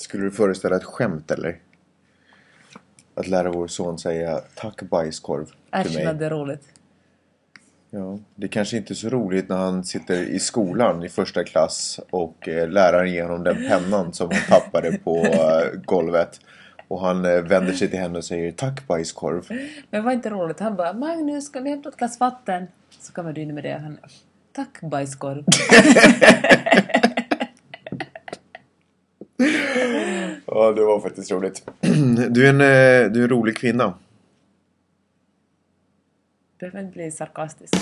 Skulle du föreställa ett skämt eller? Att lära vår son säga tack bajskorv till Äsch mig. vad det är roligt. Ja, det kanske inte är så roligt när han sitter i skolan i första klass och eh, läraren ger honom den pennan som han tappade på eh, golvet. Och han eh, vänder sig till henne och säger tack bajskorv. Men var inte roligt? Han bara Magnus, ska vi hämta ett glas vatten? Så kommer du in med det han Tack bajskorv. Ja, det var faktiskt roligt. Du är en, eh, du är en rolig kvinna. Behöver inte bli sarkastisk.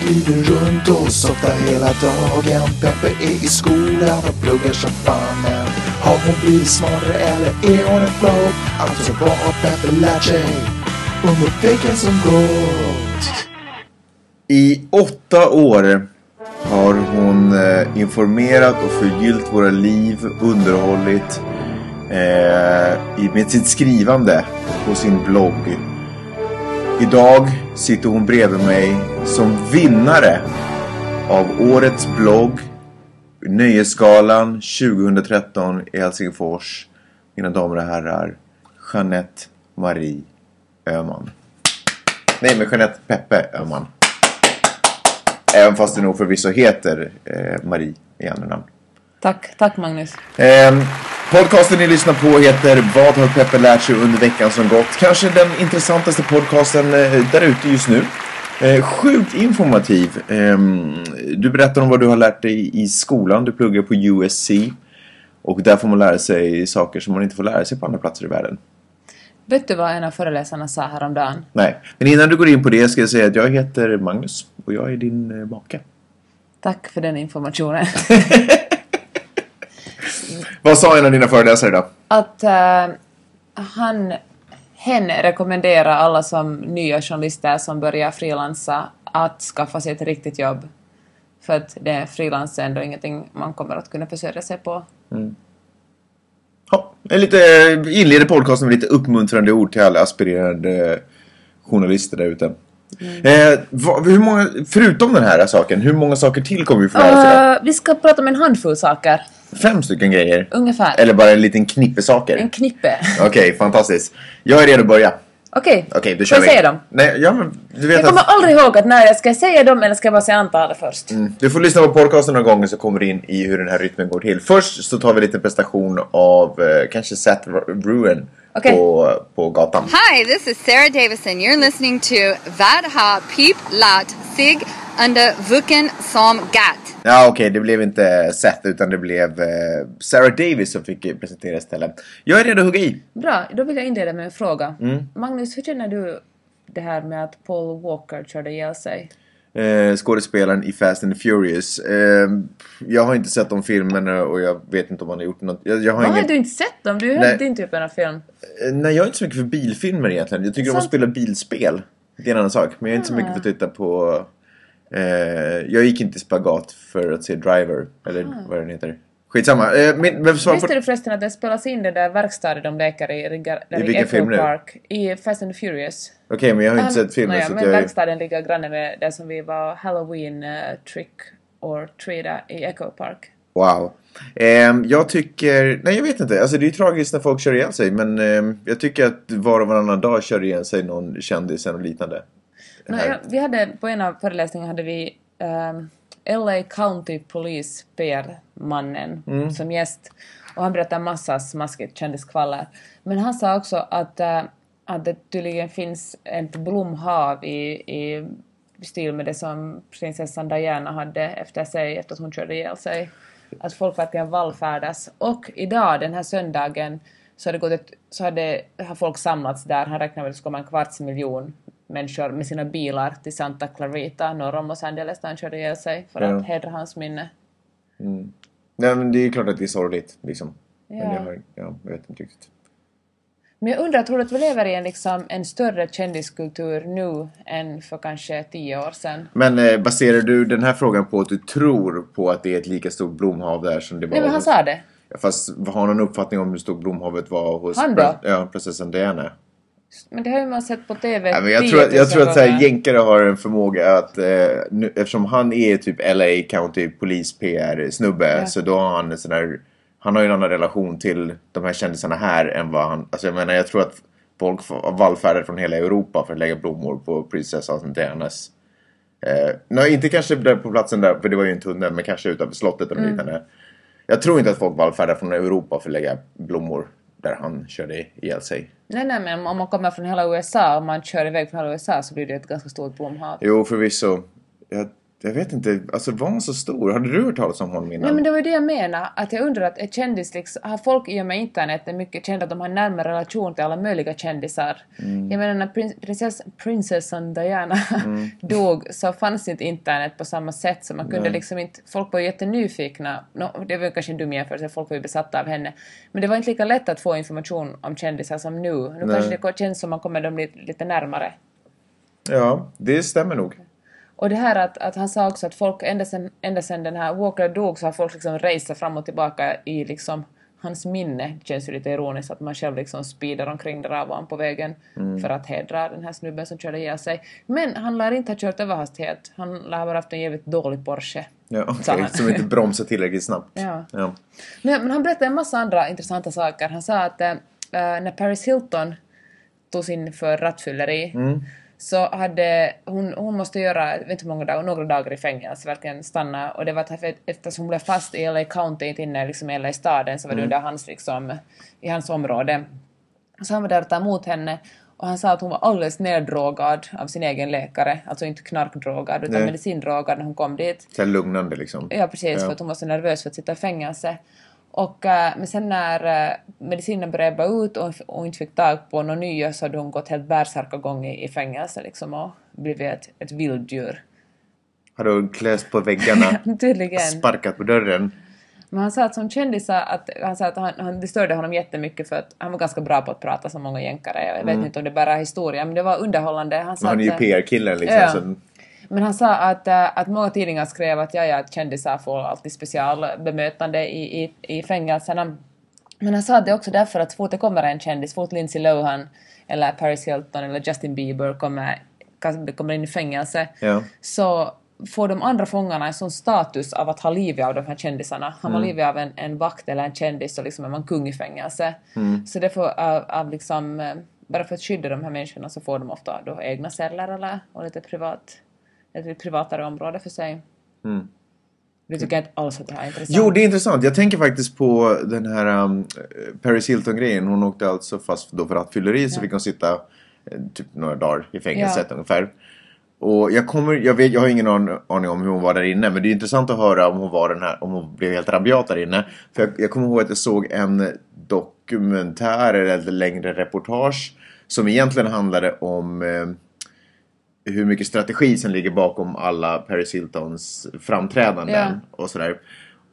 Glider runt och softar hela dagen Peppe är i skolan och pluggar som fan men Har hon blivit smartare eller är hon en flow? Alltså vad har Peppe lärt sig under veckan som gått? I åtta år har hon eh, informerat och förgyllt våra liv, underhållit eh, med sitt skrivande på sin blogg. Idag sitter hon bredvid mig som vinnare av årets blogg Nöjesgalan 2013 i Helsingfors. Mina damer och herrar, Jeanette Marie Öhman. Nej, men Jeanette Peppe Öhman. Även fast det nog förvisso heter eh, Marie i andra namn. Tack, tack Magnus. Ehm, podcasten ni lyssnar på heter Vad har Peppe lärt sig under veckan som gått? Kanske den intressantaste podcasten eh, där ute just nu. Eh, sjukt informativ. Ehm, du berättar om vad du har lärt dig i skolan. Du pluggar på USC. Och där får man lära sig saker som man inte får lära sig på andra platser i världen. Vet du vad en av föreläsarna sa häromdagen? Nej, men innan du går in på det ska jag säga att jag heter Magnus och jag är din eh, make. Tack för den informationen. Vad sa en av dina föreläsare då? Att eh, han, hen rekommenderar alla som nya journalister som börjar frilansa att skaffa sig ett riktigt jobb. För att det frilans är ändå ingenting man kommer att kunna försörja sig på. Ja, en lite inleder podcasten med lite uppmuntrande ord till alla aspirerande journalister där ute. Eh, vad, hur många, förutom den här saken, hur många saker till kommer vi få lära oss idag? Eh, vi ska prata om en handfull saker. Fem stycken grejer? Ungefär. Eller bara en liten knippe saker? En knippe. Okej, fantastiskt. Jag är redo att börja. Okej, Okej, då får kör jag vi. säga dem? Nej, ja men du vet Jag kommer att... aldrig ihåg att när jag ska säga dem eller ska jag bara säga antalet först. Mm. Du får lyssna på podcasten några gånger så kommer du in i hur den här rytmen går till. Först så tar vi lite prestation av eh, kanske Seth Ruin Okej. på, på gatan. Hi, this is Sarah Davison. You're listening to Vad har Peep Lat Sig under Vuken som Gat. Ja, okej, det blev inte Seth utan det blev eh, Sarah Davis som fick presentera istället. Jag är redo att hugga i. Bra, då vill jag inleda med en fråga. Mm. Magnus, hur känner du det här med att Paul Walker körde ihjäl sig? Eh, skådespelaren i Fast and the Furious. Eh, jag har inte sett de filmerna och jag vet inte om han har gjort något. Jag, jag har Vad ingen... har du inte sett dem? Du har inte typ en film. Eh, Nej, jag är inte så mycket för bilfilmer egentligen. Jag tycker om att spela bilspel. Det är en annan sak. Men jag är inte så mycket för att titta på... Eh, jag gick inte i spagat för att se Driver. Eller vad den heter. Skitsamma. Eh, min, men svar på... Visste du förresten att det spelas in den där verkstaden de leker i, där I vilken Echo film nu? Park? I Fast and Furious. Okej, men jag har inte Ah, sett filmen nåja, så men jag... verkstaden ligger granne med det som vi var Halloween eh, trick or treata i Echo Park. Wow. Ehm, jag tycker... Nej, jag vet inte. Alltså det är ju tragiskt när folk kör ihjäl sig. Men ehm, jag tycker att var och varannan dag kör ihjäl sig någon kändis eller liknande. No, Här. ja, vi hade, på en av föreläsningarna hade vi ehm, LA County Police PR-mannen Mm. som gäst. Och han berättade massa smaskigt kändiskvaller. Men han sa också att, eh, att det tydligen finns ett blomhav i, i stil med det som prinsessan Diana hade efter sig efter att hon körde ihjäl sig. Att folk verkligen vallfärdas. Och idag, den här söndagen, så, hade gått ett, så hade, har folk samlats där. Han räknar med att det ska komma en kvarts miljon människor med sina bilar till Santa Clarita norr om Los Angeles där han körde ihjäl sig för Ja. att hedra hans minne. Nej, men det är klart att det är sorgligt. Liksom. Men Ja. jag, har, ja, jag vet inte riktigt. Men jag undrar, tror du att vi lever i en, liksom, en större kändiskultur nu än för kanske tio år sedan? Men eh, baserar du den här frågan på att du tror på att det är ett lika stort blomhav där som det var Nej men han hos... sa det. Fast har någon uppfattning om hur stort blomhavet var hos Han då? ja, prinsessan Diana? Men det har ju man sett på TV Ja, men jag 10 tror att, jag 000 tror att så här, jänkare har en förmåga att eh, nu, eftersom han är typ LA County Police PR snubbe Ja. så då har han en sån här han har ju en annan relation till de här kändisarna här än vad han... Alltså jag menar jag tror att folk vallfärdar från hela Europa för att lägga blommor på prinsessan Dianas. Eh, nej, inte kanske där på platsen där, för det var ju en tunnel, men kanske utanför slottet eller liknande. Jag tror inte att folk vallfärdar från Europa för att lägga blommor där han körde ihjäl sig. Nej, nej, men om man kommer från hela USA och man kör iväg från hela USA så blir det ett ganska stort blomhav. Jo, förvisso. Jag, jag vet inte, alltså var han så stor? Hade du hört talas om honom innan? Nej men det var ju det jag menar, att jag undrar att ett kändis liksom, har folk i och med internet är mycket kända att de har närmare relation till alla möjliga kändisar. Mm. Jag menar när prins, prinsess, prinsessan Diana Mm. dog så fanns inte internet på samma sätt så man kunde liksom inte, folk var ju jättenyfikna, no, det var kanske en dum jämförelse, folk var ju besatta av henne, men det var inte lika lätt att få information om kändisar som nu. Nu kanske det känns som man kommer dem lite, lite närmare. Ja, det stämmer nog. Och det här att, att han sa också att folk, ända sen, ända sen den här Walker dog så har folk liksom sig fram och tillbaka i liksom hans minne. Det känns ju lite ironiskt att man själv liksom speedar omkring där honom på vägen för att hedra den här snubben som körde ihjäl sig. Men han lär inte ha kört över hastighet. Han lär ha haft en jävligt dålig Porsche. Ja, han. Som inte bromsar tillräckligt snabbt. Ja. ja. Men, men han berättade en massa andra intressanta saker. Han sa att äh, när Paris Hilton togs in för rattfylleri så hade hon, hon måste göra, vet inte hur många dagar, några dagar i fängelse, verkligen stanna. Och det var för, eftersom hon blev fast i LA County, inte inne liksom i LA staden, så var det under hans liksom, i hans område. Så han var där och tog emot henne och han sa att hon var alldeles neddrogad av sin egen läkare, alltså inte knarkdrogad utan Nej. medicindrogad när hon kom dit. Så lugnande liksom. Ja, precis, Ja. för att hon var så nervös för att sitta i fängelse. Och, eh, men sen när eh, medicinen började ebba ut och och inte fick tag på någon ny så hade hon gått helt bärsärkagång i, i fängelse liksom och blivit ett, ett vilddjur. Har du kläst på väggarna? Tydligen. Sparkat på dörren? Men han sa att som kändisar, att, han sa att han, han, det störde honom jättemycket för att han var ganska bra på att prata som många jänkare. Jag vet inte om det bara är historia, men det var underhållande. Han sa Han är ju eh, PR-killen liksom. Ja. Så, Men han sa att, äh, att många tidningar skrev att ja, ja, att kändisar får alltid specialbemötande i, i, i fängelserna. Men han sa att det är också därför att så fort det kommer en kändis, fort Lindsay Lohan eller Paris Hilton eller Justin Bieber kommer, kommer in i fängelse Ja. så får de andra fångarna en sån status av att ha livet av de här kändisarna. Har man livet av en, en vakt eller en kändis så liksom är man kung i fängelse. Så det får av, av liksom, eh, bara för att skydda de här människorna så får de ofta då egna celler eller och lite privat, ett privatare område för sig. Du tycker inte alls att det här är intressant? Jo, det är intressant. Jag tänker faktiskt på den här um, Paris Hilton-grejen. Hon åkte alltså fast då för rattfylleri så fick hon sitta eh, typ några dagar i fängelset ungefär. Och jag kommer, jag vet, jag har ingen an- aning om hur hon var där inne. Men det är intressant att höra om hon var den här, om hon blev helt rabiat där inne. För jag, jag kommer ihåg att jag såg en dokumentär eller ett längre reportage. Som egentligen handlade om eh, hur mycket strategi som ligger bakom alla Paris Hiltons framträdanden Ja. och sådär.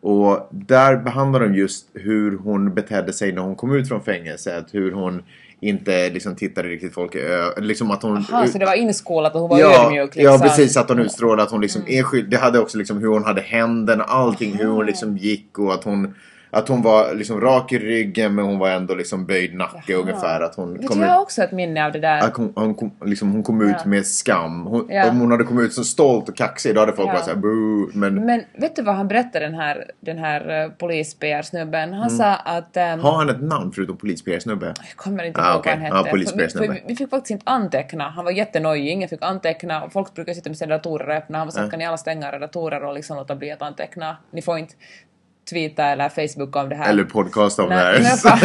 Och där behandlar de just hur hon betedde sig när hon kom ut från fängelset. Hur hon inte liksom tittade riktigt folk i ö- Liksom att hon... Aha, så det var inskolat och hon var Ja, ödmjuk liksom. ja, precis. Att hon utstrålade att hon liksom är skydd. Det hade också liksom hur hon hade händerna, allting. Hur hon liksom gick och att hon... Att hon var liksom rak i ryggen men hon var ändå liksom böjd nacke ungefär. Att hon Vet kom ut... jag har också ett minne av det där. Att hon, hon, kom, liksom, hon kom ut Ja. med skam. Hon, Ja. Om hon hade kommit ut så stolt och kaxig då hade folk Ja. bara såhär boo. Men Men vet du vad han berättade den här, den här uh, polis-PR-snubben? Han sa att... ehm, har han ett namn förutom polis-PR-snubbe? Jag kommer inte Ah, ihåg okej. vad han hette. för, för vi fick faktiskt inte anteckna. Han var jättenojig, ingen fick anteckna. Folk brukar sitta med sina datorer öppna. Han var så att kan ni alla stänga era datorer och liksom låta bli att anteckna. Ni får inte tweeta eller Facebook om det här. Eller podcast om det Nej, men här.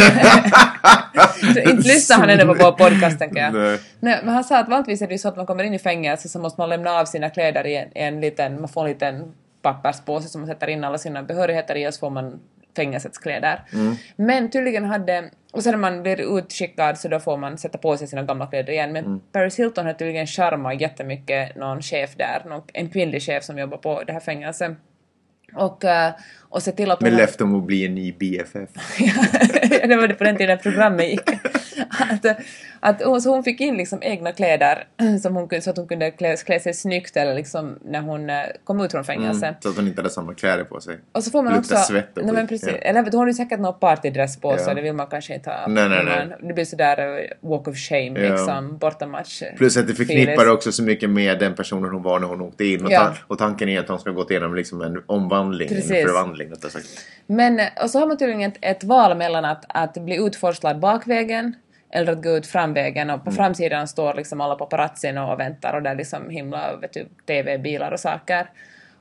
Så inte lyssnar han ännu på vår podcast tänker jag. Nej. Nej, men han sa att vanligtvis är det ju så att man kommer in i fängelse så måste man lämna av sina kläder i en, i en liten, man får en liten papperspåse som man sätter in alla sina behörigheter i och så får man fängelsets kläder. Men tydligen hade, och sen när man blir utskickad så då får man sätta på sig sina gamla kläder igen. Men Paris Hilton hade tydligen charmat jättemycket någon chef där, någon, en kvinnlig chef som jobbar på det här fängelset. Och, eh, och se till att Med hon- löfte om att bli en ny BFF. det var det på den tiden programmet gick. att, att hon, så hon fick in liksom egna kläder som hon, så att hon kunde klä, klä sig snyggt eller liksom när hon eh, kom ut från fängelse. Mm, så att hon inte hade samma kläder på sig. Och så får man också... svett och nej, men precis. ja. Eller hon har ju säkert någon partydress på Ja. så det vill man kanske inte ha. Nej, nej, nej. Det blir sådär eh, walk of shame Ja. liksom, bortamatch. Plus att det förknippar Feelings. också så mycket med den personen hon var när hon åkte in. Och, Ja. ta- och tanken är att hon ska gått igenom liksom en omvandling, Precis. en förvandling. Rättare sagt. Men, och så har man tydligen ett, ett val mellan att, att bli utforslad bakvägen eller att gå ut framvägen och på Mm. framsidan står liksom alla paparazzin och väntar och där är liksom himla vet du, TV-bilar och saker.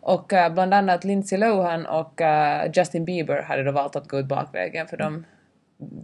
Och eh, bland annat Lindsay Lohan och eh, Justin Bieber hade då valt att gå ut bakvägen för de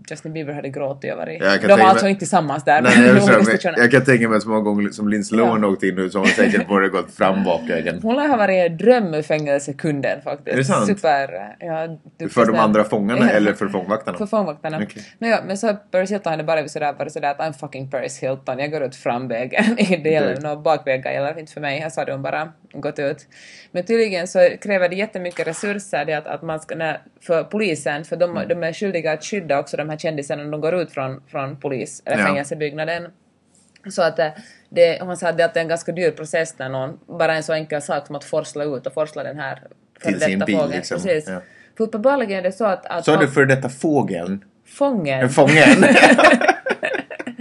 Justin Bieber hade gråtit över i... Ja, jag de var alltså inte tillsammans där. Nej, jag, stationerna. jag kan tänka mig att så många gånger som Lindsay Lohan Ja. åkte in nu så har hon säkert både gått fram bakvägen. Hon lär ha varit drömfängelsekunden faktiskt. Är det sant? Super... Ja, duktig För de andra fångarna Ja. eller för fångvaktarna? För fångvaktarna. Okej. Nåja, men så Paris Hilton hade bara sådär, bara sådär att I'm fucking Paris Hilton, jag går ut framvägen. det gäller Okej. några bakvägar gäller inte för mig. Här hade hon bara gått ut. Men tydligen så kräver det jättemycket resurser det att, att man ska, när, för polisen, för Mm. de, de är skyldiga att skydda också de här kändisarna när de går ut från, från polis eller Ja. fängelsebyggnaden. Så att eh, det, hon sa att det är en ganska dyr process när någon, bara en så enkel sak som att forsla ut och forsla den här före Till sin detta bil, fågeln. liksom. Precis. Ja. För uppenbarligen är det så att... att man- du för detta fågeln? Fången. Fången?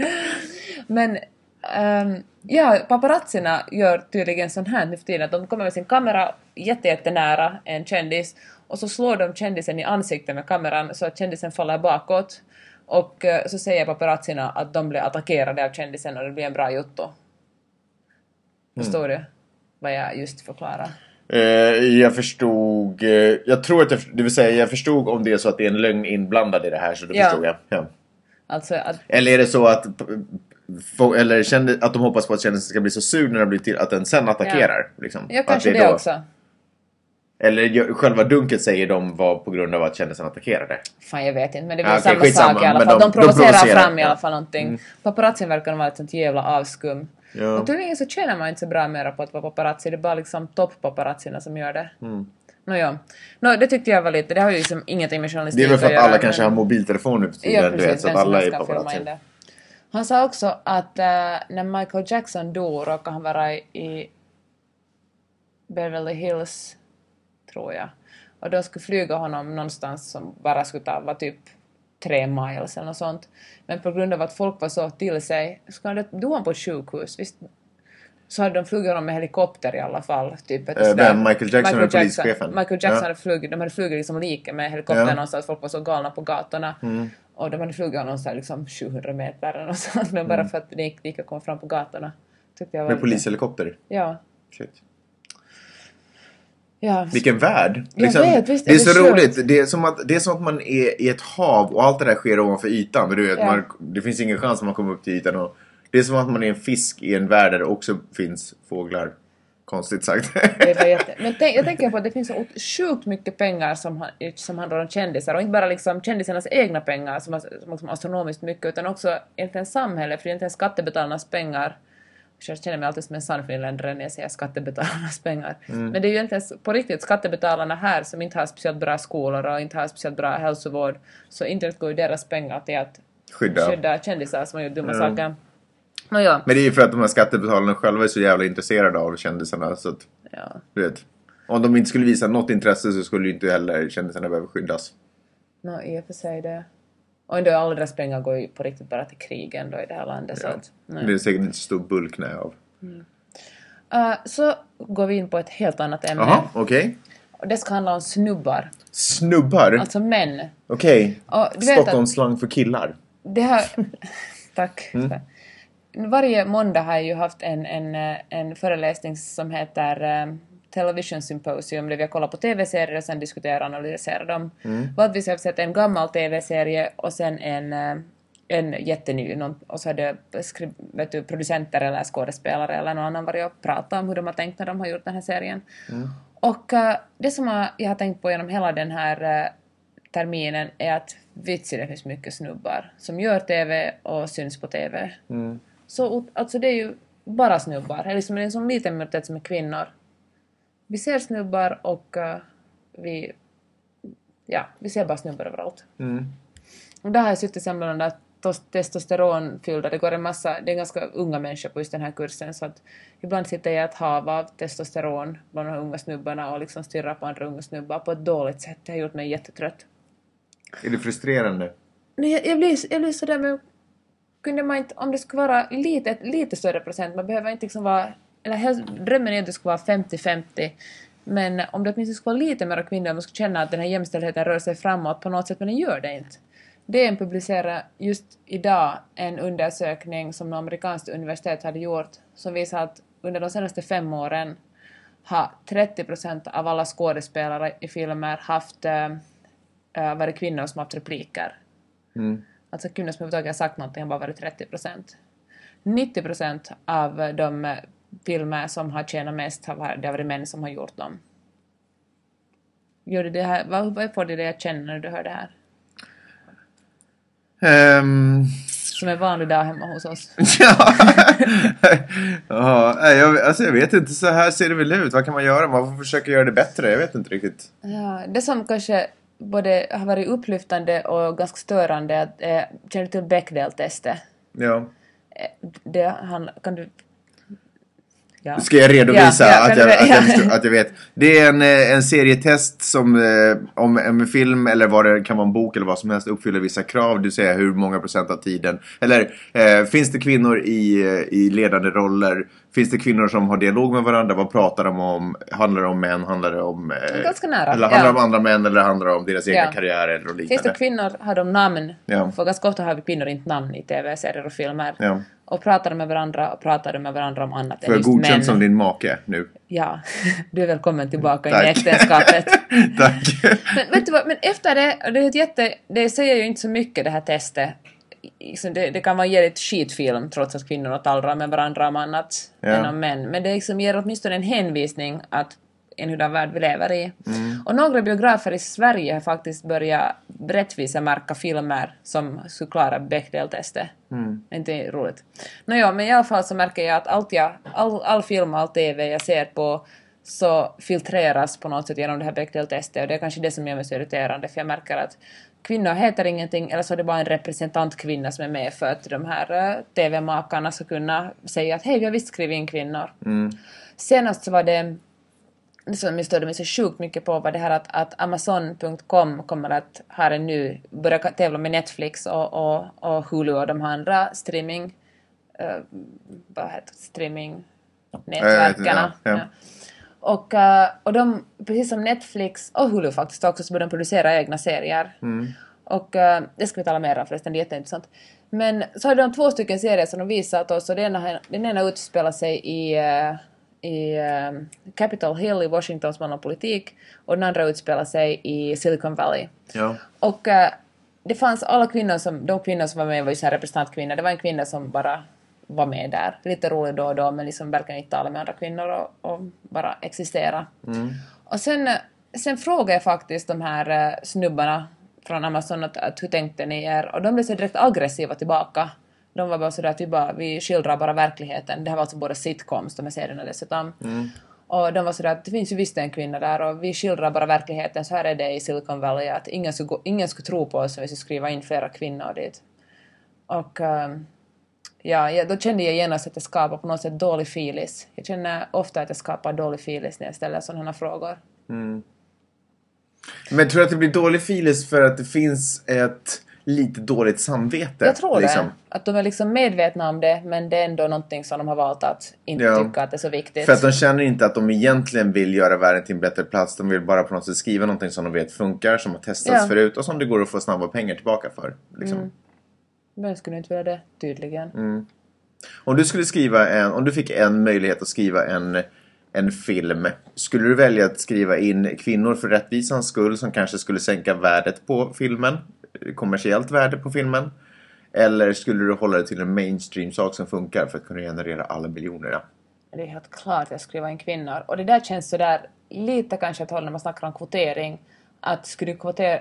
Men ehm, ja, paparazzerna gör tydligen sånt här nu för tiden att de kommer med sin kamera jätte, jättenära en kändis och så slår de kändisen i ansiktet med kameran så att kändisen faller bakåt och eh, så säger paparazzerna att de blir attackerade av kändisen och det blir en bra jotto. Förstår du vad jag just förklarar? Eh, jag förstod... eh, jag tror att jag... Det vill säga, jag förstod om det är så att det är en lögn inblandad i det här, så då Ja. förstod jag. Ja. Alltså att Eller är det så att... Eller kände, att de hoppas på att kändisen ska bli så sur när den blir till att den sen attackerar? Liksom. Ja, Att kanske är det då- också. Eller själva dunket säger de var på grund av att kändisen attackerade. Fan jag vet inte men det är Ja, okej, samma skitsamma, sak i alla fall. de- De, de provocerar, provocerar, fram i ja. alla fall någonting. Paparazzin verkar vara ett sånt jävla avskum. Ja. Och tydligen så tjänar man inte så bra mera på att vara paparazzi. Det är bara liksom toppaparazzierna som gör det. Mm. Nåja. Nå, det tyckte jag var lite, det har ju liksom ingenting med journalistik Det är väl för att göra, alla kanske men- har mobiltelefoner nu för tiden, Ja, du precis. vet, så att alla är paparazzi. Han sa också att eh, när Michael Jackson dog råkade han vara i Beverly Hills, tror jag. Och de skulle flyga honom någonstans som bara skulle ta var typ tre miles eller något sånt. Men på grund av att folk var så till sig, så han dog han på ett sjukhus, visst? Så hade de flugit honom med helikopter i alla fall. Typ, Eh, sådär- vem? Michael Jackson polischefen? Michael Jackson Ja. hade flugit, de hade flugit liksom like med helikopter Ja. Mm. någonstans, folk var så galna på gatorna. Och de hade flugit honom så här liksom 700 meter eller något sånt, men bara för att det gick, det gick att komma fram på gatorna. Tyckte jag var Med polishelikopter. Ja. Shit. ja. Vilken värld! Jag vet, visst det är är så det sjukt. roligt. Det är, som att, det är som att man är i ett hav och allt det där sker ovanför ytan. Men du vet, Ja. man, det finns ingen chans att man kommer upp till ytan. Och det är som att man är en fisk i en värld där det också finns fåglar. Konstigt sagt. Det var jätte... Men tänk, jag tänker på att det finns så sjukt mycket pengar som, som handlar om kändisar och inte bara liksom kändisarnas egna pengar som är som astronomiskt mycket utan också egentligen samhället för egentligen skattebetalarnas pengar jag känner mig alltid som en sann finländare när jag säger skattebetalarnas pengar. Men det är ju egentligen på riktigt skattebetalarna här som inte har speciellt bra skolor och inte har speciellt bra hälsovård så inte går ju deras pengar till att Skydda. skydda kändisar som har gjort dumma saker. Nåja. Men det är ju för att de här skattebetalarna själva är så jävla intresserade av kändisarna. Så att, Ja. du vet. Om de inte skulle visa något intresse så skulle ju inte heller kändisarna behöva skyddas. Nå, i och för sig det. Och ändå alla deras pengar går ju på riktigt bara till krigen då i det här landet. Så, Ja. att, nej. Det är säkert inte så stor bulknä av. Uh, så går vi in på ett helt annat ämne. Jaha, okej. Och det ska handla om snubbar. Snubbar? Alltså män. Okej. Att Stockholmsslang för killar. det här... Tack. Mm. Varje måndag har jag ju haft en, en, en föreläsning som heter eh, Television Symposium där vi har kollat på TV-serier och sen diskuterat och analyserat dem. Mm. Vanligtvis har vi sett en gammal TV-serie och sen en, eh, en jätteny. Någon, och så hade skri- vet du, producenter eller skådespelare eller någon annan varit och pratat om hur de har tänkt när de har gjort den här serien. Och eh, det som jag- jag har tänkt på genom hela den här terminen är att vitsi det finns mycket snubbar som gör TV och syns på TV. Så alltså det är ju bara snubbar. Det är liksom en sån liten minoritet som är kvinnor. Vi ser snubbar och eh, vi... Ja, vi ser bara snubbar överallt. Och där har jag suttit sen bland annat tos- testosteronfyllda. Det går en massa, det är ganska unga människor på just den här kursen så att ibland sitter jag i ett hav av testosteron bland de här unga snubbarna och liksom stirrar på andra unga snubbar på ett dåligt sätt. Det har gjort mig jättetrött. Är det frustrerande? Nej, jag, jag, blir, jag blir sådär men kunde man inte, om det skulle vara lite, lite större procent, man behöver inte liksom vara, eller helst, drömmen är att det skulle vara 50-50, men om det åtminstone skulle vara lite mer kvinnor, man skulle känna att den här jämställdheten rör sig framåt på något sätt, men den gör det inte. DN publicerar just idag en undersökning som något amerikanskt universitet hade gjort som visar att under de senaste fem åren har 30 procent av alla skådespelare i filmer haft äh, varit kvinnor som haft repliker. Mm. Alltså kvinnor som överhuvudtaget har sagt någonting har bara varit 30 procent. 90 procent av de eh, filmer som har tjänat mest har varit, det har varit män som har gjort dem. Gör det det här, vad, vad får det dig att känna när du hör det här? Ehm, Som en vanlig dag hemma hos oss. ja, ja jag, alltså jag vet inte, så här ser det väl ut. Vad kan man göra? Man får försöka göra det bättre. Jag vet inte riktigt. Ja, det som kanske både har varit upplyftande och ganska störande, att, eh, känner du till Bechdel-testet? Ja. Eh, Det han, kan du... Ja. Ska jag redovisa Ja, ja, att, jag, att, jag ja. förstår, att jag vet? Det är en, eh, en serietest som eh, om en film eller vad det kan vara en bok eller vad som helst uppfyller vissa krav. Det vill säga hur många procent av tiden. Eller eh, finns det kvinnor i, eh, i ledande roller? Finns det kvinnor som har dialog med varandra? Vad pratar de om? Handlar det om män? Handlar det om... Eh, Ganska nära, Eller handlar det om andra män? Eller handlar det om deras egna karriärer? Och liknande? Finns det kvinnor, har de namn? För ganska ofta har vi kvinnor inte namn i tv-serier och filmer. Och pratar de med varandra och pratar de med varandra om annat Får än just män. som din make nu? Ja, du är välkommen tillbaka in i äktenskapet. Tack. Men vet du vad, men efter det, det är ett jätte, det säger ju inte så mycket det här testet. Liksom det, det kan vara ge ett skitfilm trots att kvinnor talar med varandra om annat Ja. än om män. Men det liksom ger åtminstone en hänvisning att en hurdan värld vi lever i. Mm. Och några biografer i Sverige har faktiskt börjat rättvisa märka filmer som skulle klara Bechdel-testet. Mm. Inte roligt. Nåja, men i alla fall så märker jag att allt jag, all, all film och all TV jag ser på så filtreras på något sätt genom det här Bechdel-testet och det är kanske det som gör mig så irriterande för jag märker att kvinnor heter ingenting eller så är det bara en representantkvinna som är med för att de här uh, TV-makarna ska kunna säga att hej, vi har visst skrivit in kvinnor. Mm. Senast så var det som jag störde mig så sjukt mycket på var det här att, att Amazon.com kommer att ha en ny, börja tävla med Netflix och, och, och Hulu och de andra streaming, eh, vad heter det, streamingnätverkarna. Ja, ja. Ja. Och, eh, och de, precis som Netflix och Hulu faktiskt också, så börjar de producera egna serier. Och eh, det ska vi tala mer om förresten, det är jätteintressant. Men så har de två stycken serier som de visat oss och den ena, den ena utspelar sig i, eh, i eh, Capitol Hill i Washington som handlar om politik och den andra utspelar sig i Silicon Valley. Ja. Och eh, det fanns alla kvinnor som, de kvinnor som var med var ju så här representantkvinnor. Det var en kvinna som bara var med där. Lite rolig då och då men liksom verkligen inte tala med andra kvinnor och, och bara existera. Och sen, sen frågade jag faktiskt de här eh, snubbarna från Amazon att, att hur tänkte ni er? Och de blev så direkt aggressiva tillbaka. De var bara sådär att vi, bara, vi skildrar bara verkligheten. Det här var alltså båda sitcoms, de här serierna dessutom. Och de var sådär att det finns ju visst en kvinna där och vi skildrar bara verkligheten. Så här är det i Silicon Valley att ingen skulle, gå, ingen skulle tro på oss om vi skulle skriva in flera kvinnor dit. Och ehm, ja, då kände jag genast att jag skapar på något sätt dålig filis. Jag känner ofta att jag skapar dålig filis när jag ställer sådana här frågor. Men tror du att det blir dålig filis för att det finns ett lite dåligt samvete? Jag tror liksom? det. Att de är liksom medvetna om det men det är ändå någonting som de har valt att inte Ja. tycka att det är så viktigt. För att de känner inte att de egentligen vill göra världen till en bättre plats. De vill bara på något sätt skriva någonting som de vet funkar, som har testats Ja. förut och som det går att få snabba pengar tillbaka för. Liksom. Men skulle inte vilja det, tydligen. Mm. Om du skulle skriva en, om du fick en möjlighet att skriva en, en film. Skulle du välja att skriva in kvinnor för rättvisans skull som kanske skulle sänka värdet på filmen? Kommersiellt värde på filmen? Eller skulle du hålla det till en mainstream sak som funkar för att kunna generera alla miljonerna? Det är helt klart att jag skriver in kvinnor. Och det där känns sådär lite kanske att hålla när man snackar om kvotering. Att skulle du kvotera...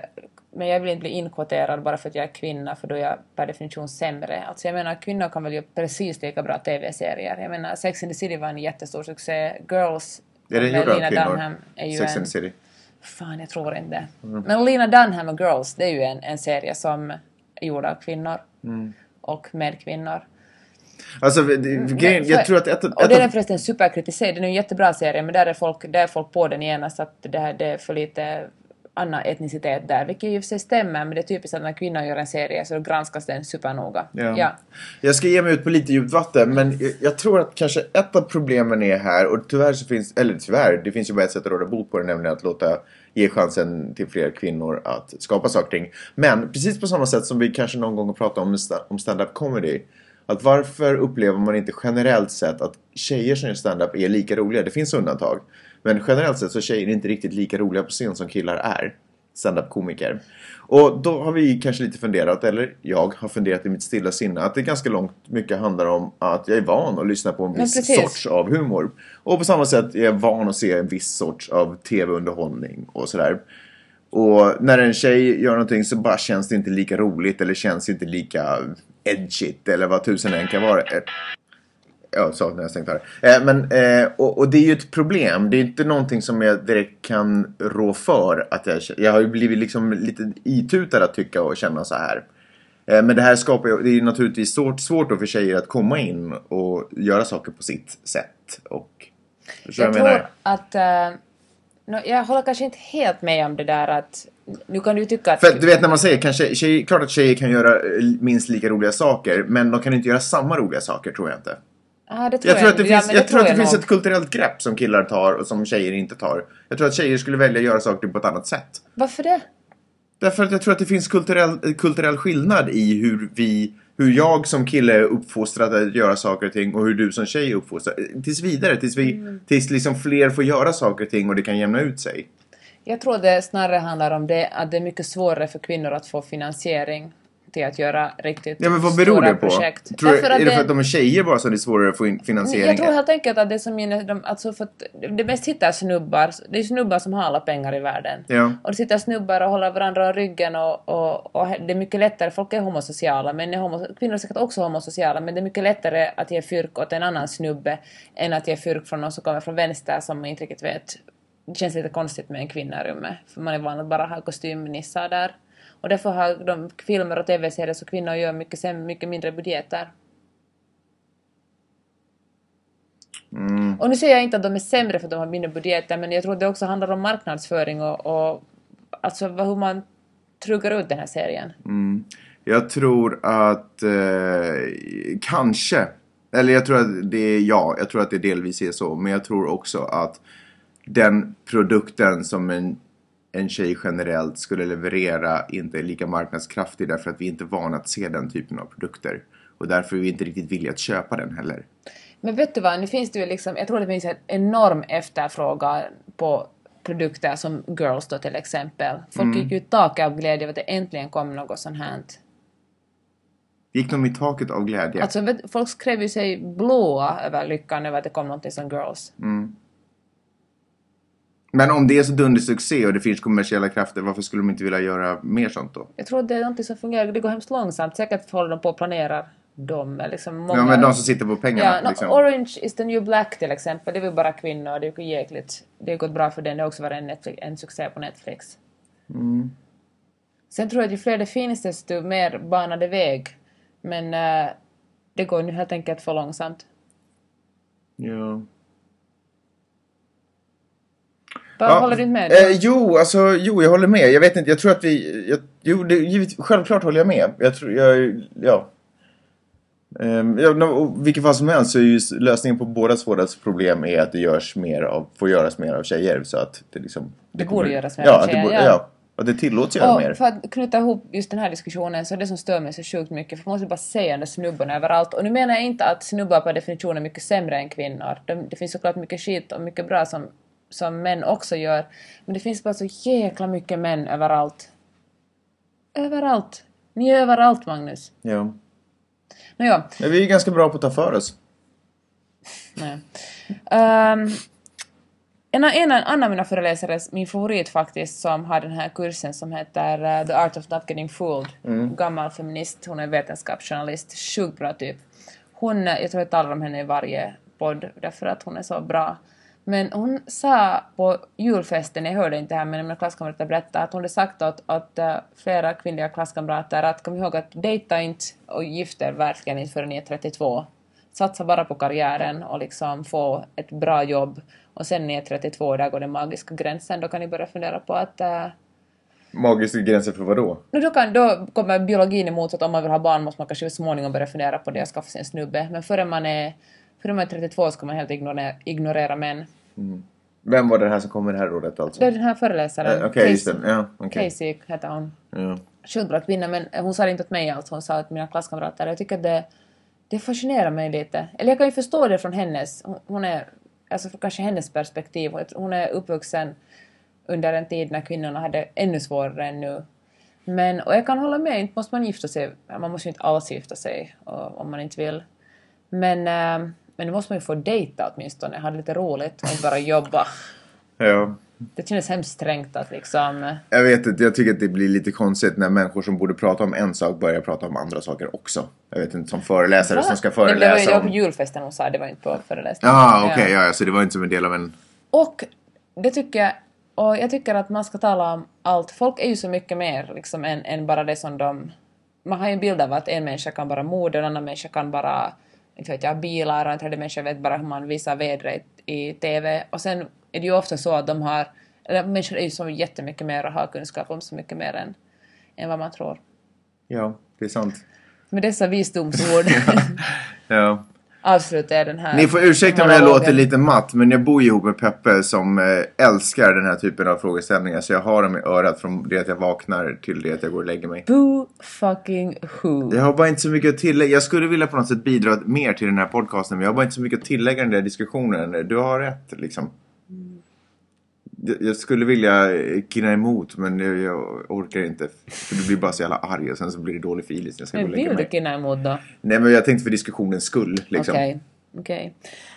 Men jag vill inte bli inkvoterad bara för att jag är kvinna för då är jag per definition sämre. Alltså jag menar kvinnor kan väl göra precis lika bra TV-serier. Jag menar Sex and the City var en jättestor succé. Girls Är det med kvinnor? Dunham är ju Sex en... and the City? Fan, jag tror inte. Men Lena Dunham och Girls, det är ju en, en serie som är gjord av kvinnor. och med kvinnor. Alltså, det, grejen, jag tror att ett, och ett, den är förresten superkritiserad. Den är en jättebra serie men där är folk, där är folk på den genast att det, här, det är för lite annan etnicitet där. Vilket ju för sig stämmer men det är typiskt att när kvinnor gör en serie så granskas den supernoga. Ja. ja. Jag ska ge mig ut på lite djupt vatten men jag, tror att kanske ett av problemen är här och tyvärr så finns, eller tyvärr, det finns ju bara ett sätt att råda bot på det nämligen att låta ge chansen till fler kvinnor att skapa saker och ting. Men precis på samma sätt som vi kanske någon gång har pratat om om stand-up comedy. Att varför upplever man inte generellt sett att tjejer som gör stand-up är lika roliga? Det finns undantag. Men generellt sett så är tjejer inte riktigt lika roliga på scen som killar är. Stand-up-komiker. Och då har vi kanske lite funderat, eller jag har funderat i mitt stilla sinne, att det ganska långt mycket handlar om att jag är van att lyssna på en viss sorts av humor. Och på samma sätt är jag van att se en viss sorts av tv-underhållning och sådär. Och när en tjej gör någonting så bara känns det inte lika roligt eller känns inte lika edgigt eller vad tusen än kan vara. Eh, Ja, så när jag stängt här. Eh, men, eh, och, och det är ju ett problem. Det är inte någonting som jag direkt kan rå för. Att jag, jag har ju blivit liksom lite itutad att tycka och känna så här. Eh, men det här skapar ju, det är ju naturligtvis svårt, svårt då för tjejer att komma in och göra saker på sitt sätt. Och, Jag jag tror menar? att... eh, nå, jag håller kanske inte helt med om det där att... Nu kan du tycka att... För du vet när man säger kanske, tjejer, klart att tjejer kan göra minst lika roliga saker. Men de kan inte göra samma roliga saker tror jag inte. Ah, det tror Jag tror att det ja, finns, men jag tror att det jag finns ett kulturellt grepp som killar tar och som tjejer inte tar. Jag tror att tjejer skulle välja att göra saker på ett annat sätt. Varför det? Därför att jag tror att det finns kulturell, kulturell skillnad i hur vi hur jag som kille är uppfostrad att göra saker och ting och hur du som tjej är uppfostrad. Tills vidare, tills, vi, Mm. tills liksom fler får göra saker och ting och det kan jämna ut sig. Jag tror det snarare handlar om det att det är mycket svårare för kvinnor att få finansiering till att göra riktigt Ja men vad beror stora det på? projekt. Tror, Därför är det för att de är tjejer bara som det är svårare att få in finansiering? Jag tror helt enkelt att det som är, de, alltså för att det mest hittar snubbar, det är snubbar som har alla pengar i världen. Ja. Och det sitter snubbar och håller varandra om ryggen och, och, och det är mycket lättare, folk är homosociala, men är homo, kvinnor är säkert också homosociala, men det är mycket lättare att ge fyrk åt en annan snubbe än att ge fyrk från någon som kommer från vänster som man inte riktigt vet. Det känns lite konstigt med en kvinna i rummet, för man är van att bara ha kostymnissar där. Och därför har de filmer och tv-serier så kvinnor gör mycket, mycket mindre budgeter. Och nu säger jag inte att de är sämre för att de har mindre budgeter, men jag tror det också handlar om marknadsföring och, och alltså vad- hur man truggar ut den här serien. Jag tror att eh, kanske, eller jag tror att det är ja, jag tror att det delvis är så. Men jag tror också att den produkten som en, en tjej generellt skulle leverera inte är lika marknadskraftig därför att vi inte är vana att se den typen av produkter. Och därför är vi inte riktigt villiga att köpa den heller. Men vet du vad, nu finns det ju liksom, jag tror det finns en enorm efterfrågan på produkter som Girls då till exempel. Folk gick ju i taket av glädje över att det äntligen kom något sånt här. Gick de i taket av glädje? Alltså vet, folk skrev ju sig blåa över lyckan över att det kom någonting som Girls. Men om det är så dundersuccé och det finns kommersiella krafter, varför skulle de inte vilja göra mer sånt då? Jag tror att det är någonting som fungerar, det går hemskt långsamt. Säkert håller de på att planera dem. Liksom många... Ja, men de som sitter på pengarna. Ja, no, liksom. Orange is the new black till exempel, det är väl bara kvinnor, det är ju jäkligt. Det har gått bra för den, det har också varit en, Netflix, en succé på Netflix. Mm. Sen tror jag att ju fler det finns desto mer banade väg. Men eh, det går nu helt enkelt för långsamt. Ja. Bara håller du med? Eh, jo, alltså, jo, jag håller med. Jag vet inte, jag tror att vi... Jag, jo, det, givet, självklart håller jag med. Jag tror, jag, ja. Um, ja, no, vilket fall som helst så är ju lösningen på bådas våras problem är att det görs mer av, får göras mer av tjejer så att det liksom... Det borde göras mer ja, av att det tjejer, ja. ja. Att det tillåts göra Och mer. för att knyta ihop just den här diskussionen så är det som stör mig så sjukt mycket för man måste bara säga de där snubbarna överallt. Och nu menar jag inte att snubbar per definition är mycket sämre än kvinnor. De, det finns såklart mycket skit och mycket bra som, som män också gör. Men det finns bara så jäkla mycket män överallt. Överallt. Ni är överallt Magnus. Ja. Nåja. Men vi är ganska bra på att ta för oss. Nej. Ehm, en, en, annan av mina föreläsare, min favorit faktiskt, som har den här kursen som heter eh, The Art of Not Getting Fooled. Gammal feminist, hon är vetenskapsjournalist, sjukt bra typ. Hon, eh, jag tror jag talar om henne i varje podd därför att hon är så bra. Men hon sa på julfesten, jag hörde inte här men mina klasskamrater berättade att hon hade sagt åt, åt äh, flera kvinnliga klasskamrater att kom ihåg att dejta inte och gift er verkligen inte förrän ni är 32. Satsa bara på karriären och liksom få ett bra jobb och sen när ni är 32, där går den magiska gränsen, då kan ni börja fundera på att äh, Magiska gränser för vad då? No, då, kan, då kommer biologin emot att om man vill ha barn måste man kanske så småningom börja fundera på det och skaffa sig en snubbe. Men före man är, man är 32 ska man helt ignorera, ignorera män. Vem var det här som kom med det här rådet alltså? Det är den här föreläsaren. Eh, just Casey-. Ja, okej. Casey heter hon. Ja. Sjukt bra kvinna men hon sa det inte åt mig alls, hon sa till mina klasskamrater. Jag tycker att det, det fascinerar mig lite. Eller jag kan ju förstå det från hennes, hon- är, alltså kanske hennes perspektiv. Hon är uppvuxen under en tid när kvinnorna hade ännu svårare än nu. Men, och jag kan hålla med, inte måste man gifta sig, man måste ju inte alls gifta sig och, om man inte vill. Men, eh, men då måste man ju få dejta åtminstone, ha lite roligt och bara jobba. ja. Det känns hemskt strängt att liksom... Jag vet inte, jag tycker att det blir lite konstigt när människor som borde prata om en sak börjar prata om andra saker också. Jag vet inte, som föreläsare som ska Nej, men det var föreläsa det var på om... julfesten hon sa, det var inte på föreläsningen. Ja, okej, ja, ja, så det var inte som en del av en... Och det tycker jag, och jag tycker att man ska tala om allt. Folk är ju så mycket mer liksom än, än bara det som de... Man har ju en bild av att en människa kan bara mode, en annan människa kan bara inte vet jag, bilar och en tredje människa vet bara hur man visar vädret i TV. Och sen är det ju ofta så att de har... Eller människor är ju så jättemycket mer och har kunskap om så mycket mer än, än vad man tror. Ja, det är sant. Med dessa visdomsord Ja. Avslutar jag den här Ni får ursäkta om jag låter lite matt, men jag bor ju ihop med Peppe som eh, älskar den här typen av frågeställningar. Så jag har dem i örat från det att jag vaknar till det att jag går och lägger mig. Boo fucking who. Jag har bara inte så mycket att tillägga. Jag skulle vilja på något sätt bidra mer till den här podcasten, men jag har bara inte så mycket att tillägga i den där diskussionen. Du har rätt, liksom. Jag- skulle vilja eh, kinna emot, men jag, jag orkar inte. För du blir bara så jävla arg och sen så blir det dålig så Jag ska Men vill du mig. kinna emot då? Nej, men jag tänkte för diskussionens skull, liksom. Okej, okej.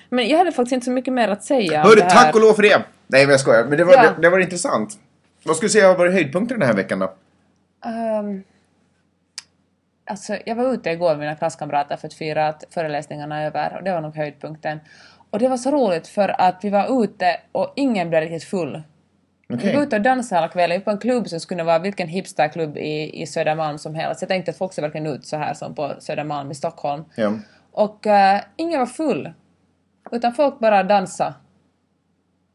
Men jag hade faktiskt inte så mycket mer att säga Hörru, tack och lov för det! Nej, men jag skojar. Men det var, Ja. det, det var intressant. Vad skulle du säga har varit höjdpunkten den här veckan då? Ehm, alltså, jag var ute igår med mina klasskamrater för att fira att föreläsningarna är över och det var nog höjdpunkten. Och det var så roligt för att vi var ute och ingen blev riktigt full. Vi Okej. var ute och dansade hela kvällen på en klubb som skulle vara vilken hipsterklubb i, i Södermalm som helst. Jag tänkte att folk ser verkligen ut så här som på Södermalm i Stockholm. Ja. Och eh, ingen var full. Utan folk bara dansade.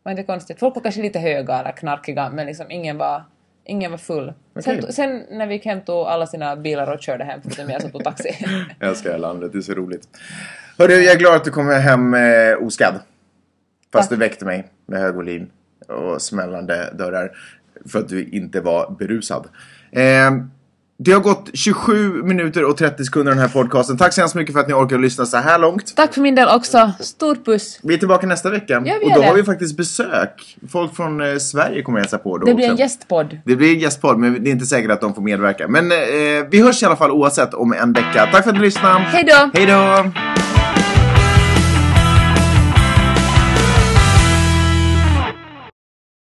var inte konstigt. Folk var kanske lite höga eller knarkiga men liksom ingen var, ingen var full. Okej. Sen, sen när vi gick hem tog alla sina bilar och körde hem förutom jag som tog taxi. Jag älskar det här landet, det är så roligt. Hörru, jag är glad att du kommer hem eh, oskadd. Fast Tack. du väckte mig med hög volym och smällande dörrar. För att du inte var berusad. Eh, det har gått 27 minuter och 30 sekunder den här podcasten. Tack så hemskt mycket för att ni orkade lyssna så här långt. Tack för min del också. Stor puss. Vi är tillbaka nästa vecka. Ja, och då det. har vi faktiskt besök. Folk från eh, Sverige kommer hälsa på då Det blir en också. gästpodd. Det blir en gästpodd, men det är inte säkert att de får medverka. Men eh, vi hörs i alla fall oavsett om en vecka. Tack för att ni lyssnade. Hej då! Hej då!